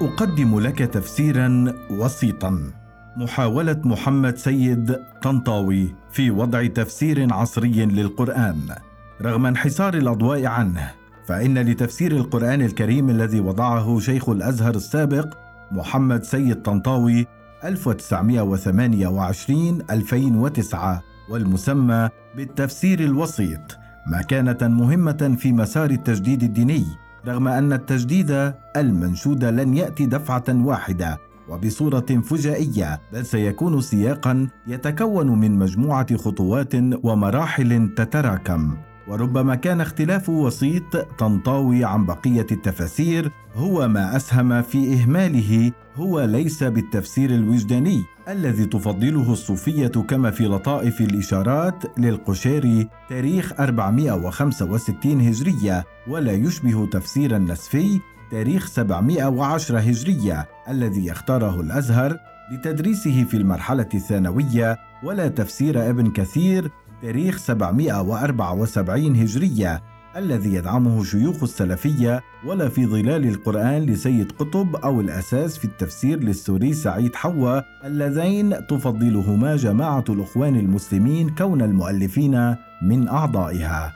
أقدم لك تفسيرا وسيطا. محاولة محمد سيد طنطاوي في وضع تفسير عصري للقرآن. رغم انحسار الأضواء عنه فإن لتفسير القرآن الكريم الذي وضعه شيخ الأزهر السابق محمد سيد طنطاوي 1928 2009 والمسمى بالتفسير الوسيط مكانة مهمة في مسار التجديد الديني رغم أن التجديد المنشود لن يأتي دفعة واحدة وبصورة فجائية بل سيكون سياقا يتكون من مجموعة خطوات ومراحل تتراكم. وربما كان اختلاف وسيط طنطاوي عن بقية التفاسير هو ما أسهم في إهماله هو ليس بالتفسير الوجداني الذي تفضله الصوفية كما في لطائف الإشارات للقشيري تاريخ 465 هجرية ولا يشبه تفسير النسفي تاريخ 710 هجرية الذي يختاره الأزهر لتدريسه في المرحلة الثانوية ولا تفسير ابن كثير تاريخ 774 هجرية الذي يدعمه شيوخ السلفية ولا في ظلال القرآن لسيد قطب أو الأساس في التفسير للسوري سعيد حوا اللذين تفضلهما جماعة الإخوان المسلمين كون المؤلفين من أعضائها.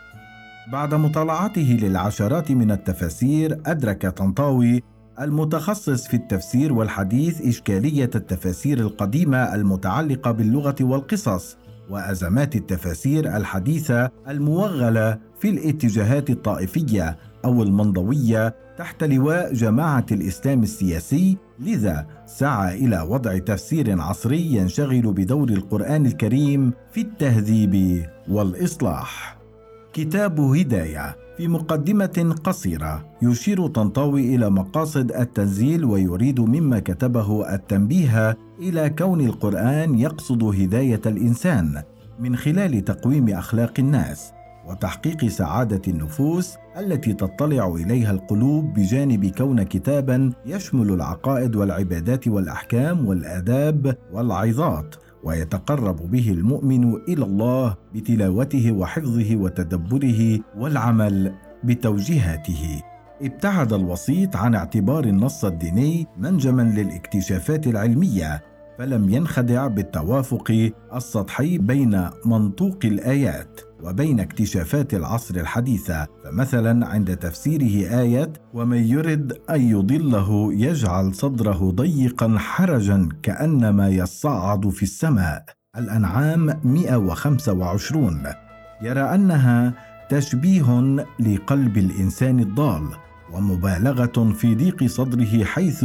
بعد مطالعته للعشرات من التفاسير أدرك طنطاوي المتخصص في التفسير والحديث إشكالية التفاسير القديمة المتعلقة باللغة والقصص وأزمات التفاسير الحديثة الموغلة في الاتجاهات الطائفية أو المنضوية تحت لواء جماعة الإسلام السياسي. لذا سعى إلى وضع تفسير عصري ينشغل بدور القرآن الكريم في التهذيب والإصلاح. كتاب هداية في مقدمة قصيرة يشير طنطاوي إلى مقاصد التنزيل ويريد مما كتبه التنبيه إلى كون القرآن يقصد هداية الإنسان من خلال تقويم أخلاق الناس وتحقيق سعادة النفوس التي تطلع إليها القلوب بجانب كون كتابا يشمل العقائد والعبادات والأحكام والآداب والعظات. ويتقرب به المؤمن إلى الله بتلاوته وحفظه وتدبره والعمل بتوجيهاته. ابتعد الوسيط عن اعتبار النص الديني منجما للاكتشافات العلمية. فلم ينخدع بالتوافق السطحي بين منطوق الآيات وبين اكتشافات العصر الحديثة فمثلا عند تفسيره آية ومن يرد أن يضله يجعل صدره ضيقا حرجا كأنما يصعد في السماء الأنعام 125 يرى أنها تشبيه لقلب الإنسان الضال ومبالغة في ضيق صدره حيث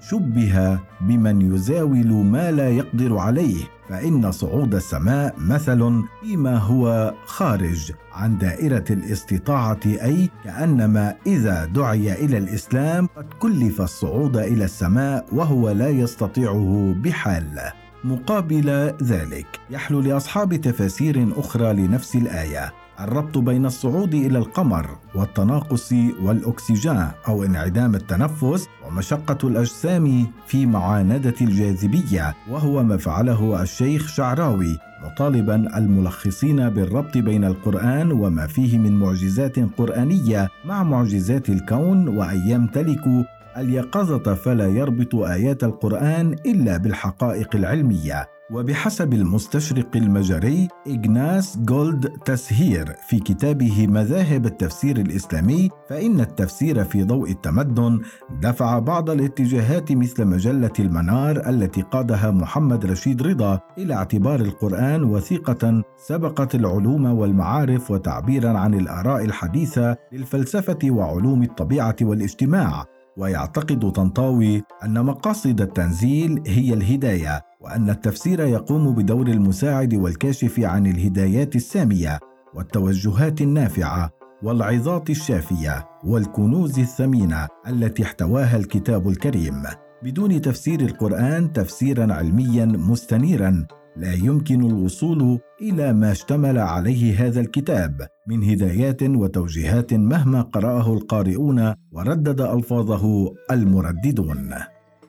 شبه بمن يزاول ما لا يقدر عليه فإن صعود السماء مثل فيما هو خارج عن دائرة الاستطاعة أي كأنما إذا دعي إلى الإسلام قد كلف الصعود إلى السماء وهو لا يستطيعه بحال. مقابل ذلك يحلو لأصحاب تفاسير أخرى لنفس الآية. الربط بين الصعود إلى القمر والتناقص والأكسجين أو انعدام التنفس ومشقة الأجسام في معاندة الجاذبية وهو ما فعله الشيخ شعراوي مطالبا الملخصين بالربط بين القرآن وما فيه من معجزات قرآنية مع معجزات الكون وأن يمتلكوا اليقظة فلا يربط آيات القرآن إلا بالحقائق العلمية. وبحسب المستشرق المجري إجناس جولد تسهير في كتابه مذاهب التفسير الإسلامي فإن التفسير في ضوء التمدن دفع بعض الاتجاهات مثل مجلة المنار التي قادها محمد رشيد رضا إلى اعتبار القرآن وثيقة سبقت العلوم والمعارف وتعبيرا عن الآراء الحديثة للفلسفة وعلوم الطبيعة والاجتماع. ويعتقد طنطاوي أن مقاصد التنزيل هي الهداية وأن التفسير يقوم بدور المساعد والكاشف عن الهدايات السامية والتوجهات النافعة والعظات الشافية والكنوز الثمينة التي احتواها الكتاب الكريم. بدون تفسير القرآن تفسيرا علميا مستنيرا لا يمكن الوصول إلى ما اشتمل عليه هذا الكتاب من هدايات وتوجيهات مهما قرأه القارئون وردد ألفاظه المرددون.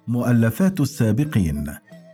مؤلفات السابقين.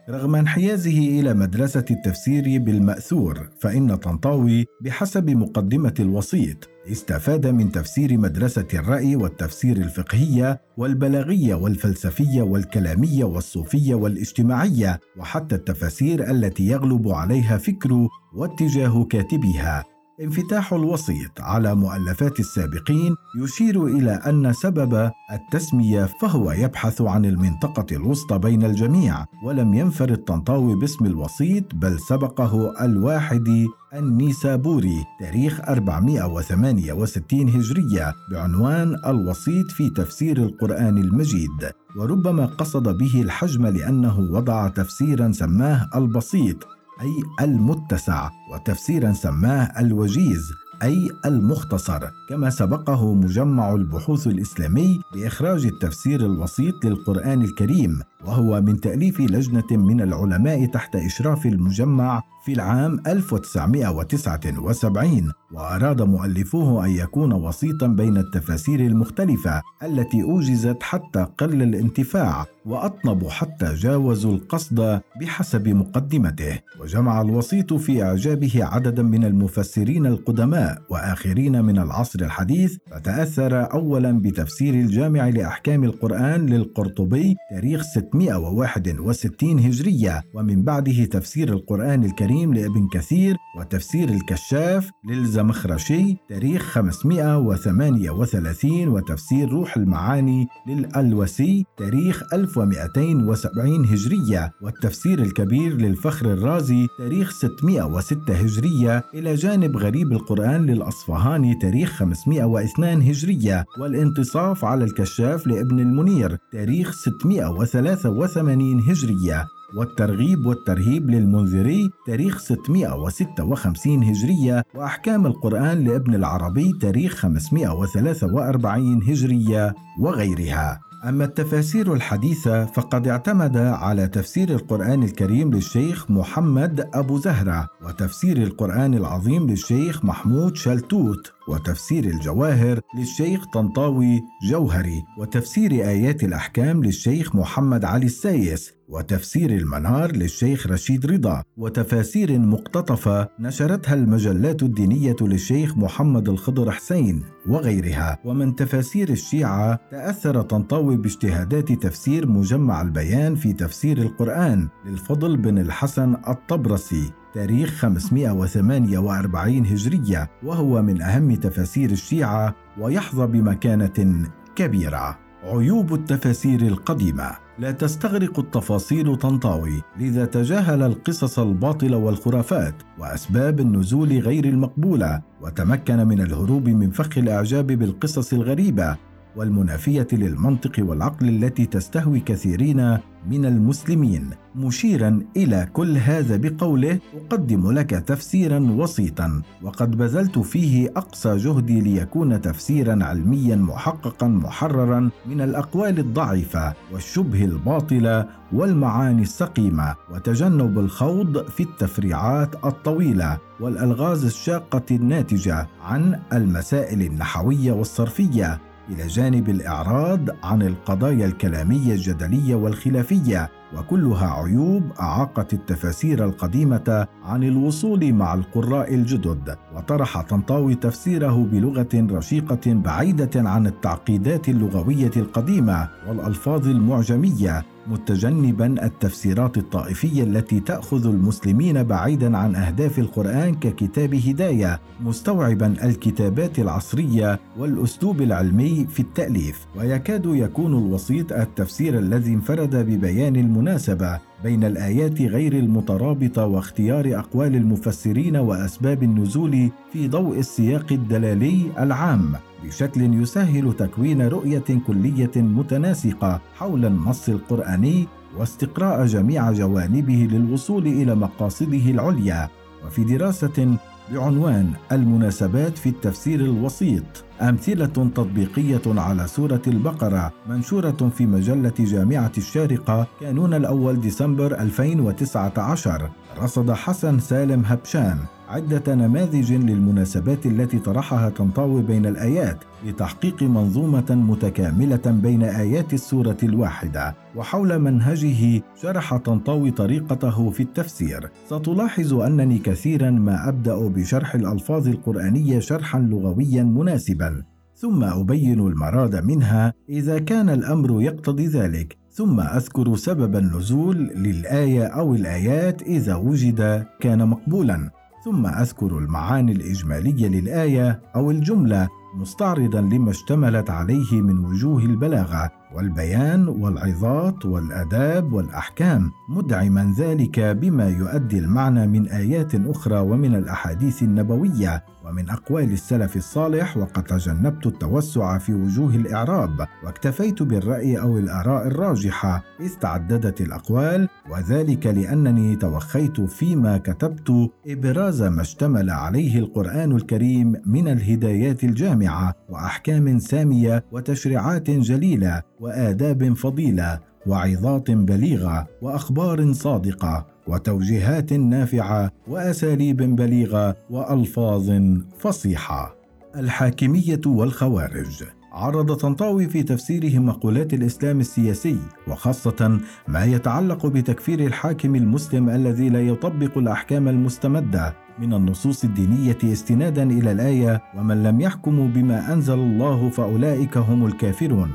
رغم انحيازه إلى مدرسة التفسير بالمأثور فإن طنطاوي بحسب مقدمة الوسيط استفاد من تفسير مدرسة الرأي والتفسير الفقهية والبلاغية والفلسفية والكلامية والصوفية والاجتماعية وحتى التفاسير التي يغلب عليها فكر واتجاه كاتبها. انفتاح الوسيط على مؤلفات السابقين يشير إلى أن سبب التسمية فهو يبحث عن المنطقة الوسطى بين الجميع ولم ينفرد طنطاوي باسم الوسيط بل سبقه الواحدي النيسابوري تاريخ 468 هجرية بعنوان الوسيط في تفسير القرآن المجيد. وربما قصد به الحجم لأنه وضع تفسيرا سماه البسيط. أي المتسع وتفسيرا سماه الوجيز. أي المختصر كما سبقه مجمع البحوث الإسلامي بإخراج التفسير الوسيط للقرآن الكريم وهو من تأليف لجنة من العلماء تحت إشراف المجمع في العام 1979 وأراد مؤلفوه أن يكون وسيطا بين التفاسير المختلفة التي أوجزت حتى قل الانتفاع وأطنبوا حتى جاوزوا القصد بحسب مقدمته وجمع الوسيط في إعجابه عددا من المفسرين القدماء وآخرين من العصر الحديث فتأثر أولا بتفسير الجامع لأحكام القرآن للقرطبي تاريخ 661 هجرية ومن بعده تفسير القرآن الكريم لابن كثير وتفسير الكشاف للزمخرشي تاريخ 538 وتفسير روح المعاني للألوسي تاريخ 1270 هجرية والتفسير الكبير للفخر الرازي تاريخ 606 هجرية إلى جانب غريب القرآن للأصفهاني تاريخ 502 هجرية والانتصاف على الكشاف لابن المنير تاريخ 683 هجرية والترغيب والترهيب للمنذري تاريخ 656 هجرية وأحكام القرآن لابن العربي تاريخ 543 هجرية وغيرها. أما التفاسير الحديثة فقد اعتمد على تفسير القرآن الكريم للشيخ محمد أبو زهرة وتفسير القرآن العظيم للشيخ محمود شلتوت وتفسير الجواهر للشيخ طنطاوي جوهري وتفسير آيات الأحكام للشيخ محمد علي السايس. وتفسير المنار للشيخ رشيد رضا وتفاسير مقتطفة نشرتها المجلات الدينية للشيخ محمد الخضر حسين وغيرها ومن تفاسير الشيعة تأثر طنطاوي باجتهادات تفسير مجمع البيان في تفسير القرآن للفضل بن الحسن الطبرسي تاريخ 548 هجرية وهو من أهم تفاسير الشيعة ويحظى بمكانة كبيرة. عيوب التفاسير القديمة لا تستغرق التفاصيل طنطاوي لذا تجاهل القصص الباطلة والخرافات وأسباب النزول غير المقبولة وتمكن من الهروب من فخ الإعجاب بالقصص الغريبة والمنافية للمنطق والعقل التي تستهوي كثيرين من المسلمين. مشيرا إلى كل هذا بقوله أقدم لك تفسيرا وسيطا وقد بذلت فيه أقصى جهدي ليكون تفسيرا علميا محققا محررا من الأقوال الضعيفة والشبه الباطلة والمعاني السقيمة وتجنب الخوض في التفريعات الطويلة والألغاز الشاقة الناتجة عن المسائل النحوية والصرفية. إلى جانب الإعراض عن القضايا الكلامية الجدلية والخلافية وكلها عيوب أعاقت التفاسير القديمة عن الوصول مع القراء الجدد وطرح طنطاوي تفسيره بلغة رشيقة بعيدة عن التعقيدات اللغوية القديمة والألفاظ المعجمية متجنبا التفسيرات الطائفية التي تأخذ المسلمين بعيدا عن أهداف القرآن ككتاب هداية مستوعبا الكتابات العصرية والأسلوب العلمي في التأليف. ويكاد يكون الوسيط التفسير الذي انفرد ببيان المناسبة بين الآيات غير المترابطة واختيار أقوال المفسرين وأسباب النزول في ضوء السياق الدلالي العام بشكل يسهل تكوين رؤية كلية متناسقة حول النص القرآني واستقراء جميع جوانبه للوصول إلى مقاصده العليا. وفي دراسة بعنوان المناسبات في التفسير الوسيط. أمثلة تطبيقية على سورة البقرة منشورة في مجلة جامعة الشارقة كانون الأول ديسمبر 2019 رصد حسن سالم هبشان. عدة نماذج للمناسبات التي طرحها طنطاوي بين الآيات لتحقيق منظومة متكاملة بين آيات السورة الواحدة وحول منهجه شرح طنطاوي طريقته في التفسير. ستلاحظ أنني كثيرا ما أبدأ بشرح الألفاظ القرآنية شرحا لغويا مناسبا ثم أبين المراد منها إذا كان الأمر يقتضي ذلك. ثم أذكر سبب النزول للآية أو الآيات إذا وجد كان مقبولا. ثم أذكر المعاني الإجمالية للآية أو الجملة مستعرضا لما اشتملت عليه من وجوه البلاغة والبيان والعظات والآداب والأحكام مدعما ذلك بما يؤدي المعنى من آيات أخرى ومن الأحاديث النبوية ومن أقوال السلف الصالح وقد تجنبت التوسع في وجوه الإعراب واكتفيت بالرأي أو الآراء الراجحة إذ تعددت الأقوال وذلك لأنني توخيت فيما كتبت إبراز ما اشتمل عليه القرآن الكريم من الهدايات الجامعة. وأحكام سامية وتشريعات جليلة وآداب فضيلة وعظات بليغة وأخبار صادقة وتوجيهات نافعة وأساليب بليغة وألفاظ فصيحة. الحاكمية والخوارج. عرض طنطاوي في تفسيره مقولات الإسلام السياسي وخاصة ما يتعلق بتكفير الحاكم المسلم الذي لا يطبق الأحكام المستمدة من النصوص الدينية استنادا إلى الآية ومن لم يحكموا بما أنزل الله فأولئك هم الكافرون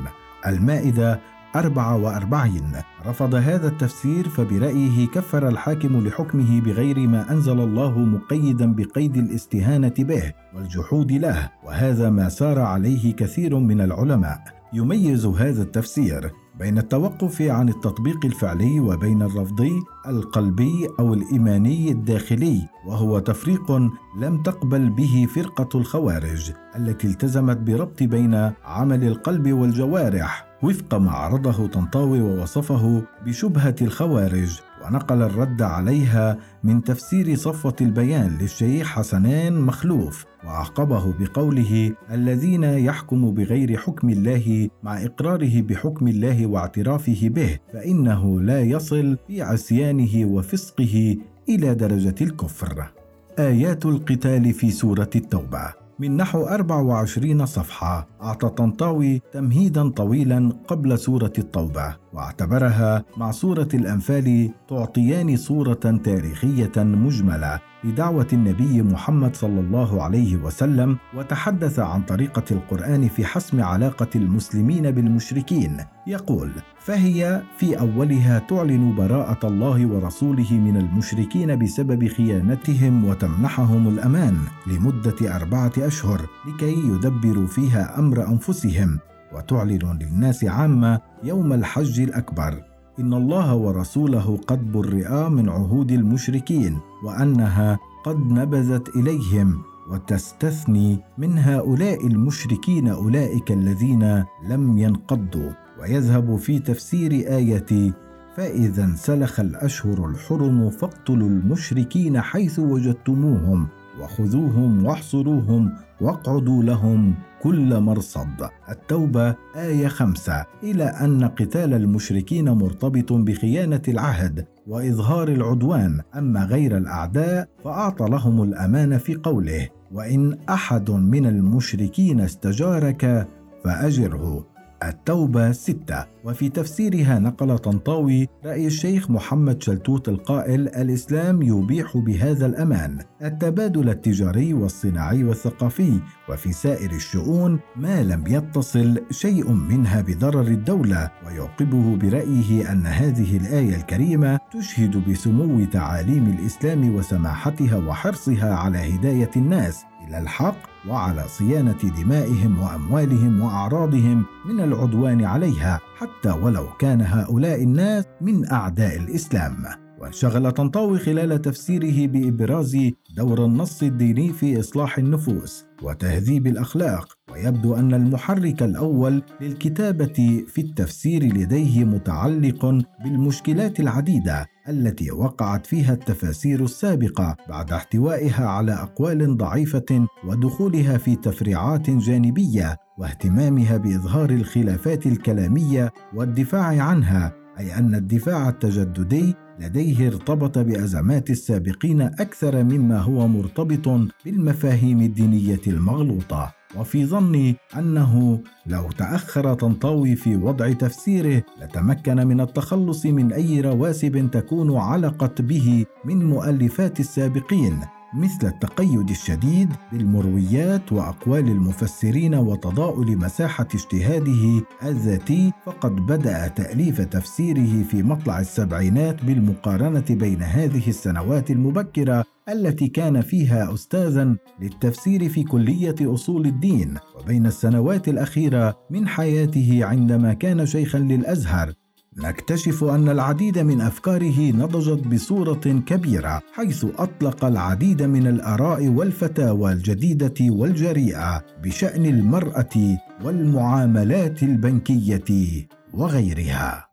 المائدة 44 رفض هذا التفسير فبرأيه كفر الحاكم لحكمه بغير ما أنزل الله مقيدا بقيد الاستهانة به والجحود له وهذا ما سار عليه كثير من العلماء. يميز هذا التفسير بين التوقف عن التطبيق الفعلي وبين الرفضي القلبي أو الإيماني الداخلي وهو تفريق لم تقبل به فرقة الخوارج التي التزمت بربط بين عمل القلب والجوارح وفق ما عرضه طنطاوي ووصفه بشبهة الخوارج. ونقل الرد عليها من تفسير صفوة البيان للشيخ حسنان مخلوف وعقبه بقوله الذين يحكم بغير حكم الله مع إقراره بحكم الله واعترافه به فإنه لا يصل في عصيانه وفسقه إلى درجة الكفر. آيات القتال في سورة التوبة. من نحو 24 صفحة. أعطى طنطاوي تمهيدا طويلا قبل سورة التوبة واعتبرها مع سورة الأنفال تعطيان صورة تاريخية مجملة. لدعوة النبي محمد صلى الله عليه وسلم وتحدث عن طريقة القرآن في حسم علاقة المسلمين بالمشركين. يقول فهي في أولها تعلن براءة الله ورسوله من المشركين بسبب خيانتهم وتمنحهم الأمان لمدة أربعة أشهر لكي يدبروا فيها أمر أنفسهم وتعلن للناس عامة يوم الحج الأكبر. إن الله ورسوله قد برئا من عهود المشركين وأنها قد نبذت إليهم وتستثني من هؤلاء المشركين أولئك الذين لم ينقضوا ويذهب في تفسير آية فإذا انسلخ الأشهر الحرم فاقتلوا المشركين حيث وجدتموهم وخذوهم واحصروهم واقعدوا لهم كل مرصد. التوبة آية خمسة إلى أن قتال المشركين مرتبط بخيانة العهد وإظهار العدوان. أما غير الأعداء فأعطى لهم الأمان في قوله وإن أحد من المشركين استجارك فأجره. التوبة ستة. وفي تفسيرها نقل طنطاوي رأي الشيخ محمد شلتوت القائل الإسلام يبيح بهذا الأمان التبادل التجاري والصناعي والثقافي وفي سائر الشؤون ما لم يتصل شيء منها بضرر الدولة. ويعقبه برأيه أن هذه الآية الكريمة تشهد بسمو تعاليم الإسلام وسماحتها وحرصها على هداية الناس. إلى الحق وعلى صيانة دمائهم وأموالهم وأعراضهم من العدوان عليها حتى ولو كان هؤلاء الناس من أعداء الإسلام. وانشغل طنطاوي خلال تفسيره بإبراز دور النص الديني في إصلاح النفوس وتهذيب الأخلاق. ويبدو أن المحرك الأول للكتابة في التفسير لديه متعلق بالمشكلات العديدة التي وقعت فيها التفاسير السابقة بعد احتوائها على أقوال ضعيفة ودخولها في تفريعات جانبية واهتمامها بإظهار الخلافات الكلامية والدفاع عنها أي أن الدفاع التجددي لديه ارتبط بأزمات السابقين أكثر مما هو مرتبط بالمفاهيم الدينية المغلوطة. وفي ظني أنه لو تأخر طنطاوي في وضع تفسيره لتمكن من التخلص من أي رواسب تكون علقت به من مؤلفات السابقين مثل التقيد الشديد بالمرويات وأقوال المفسرين وتضاؤل مساحة اجتهاده الذاتي فقد بدأ تأليف تفسيره في مطلع السبعينات بالمقارنة بين هذه السنوات المبكرة التي كان فيها استاذا للتفسير في كلية أصول الدين وبين السنوات الأخيرة من حياته عندما كان شيخا للأزهر. نكتشف أن العديد من أفكاره نضجت بصورة كبيرة حيث أطلق العديد من الآراء والفتاوى الجديدة والجريئة بشأن المرأة والمعاملات البنكية وغيرها.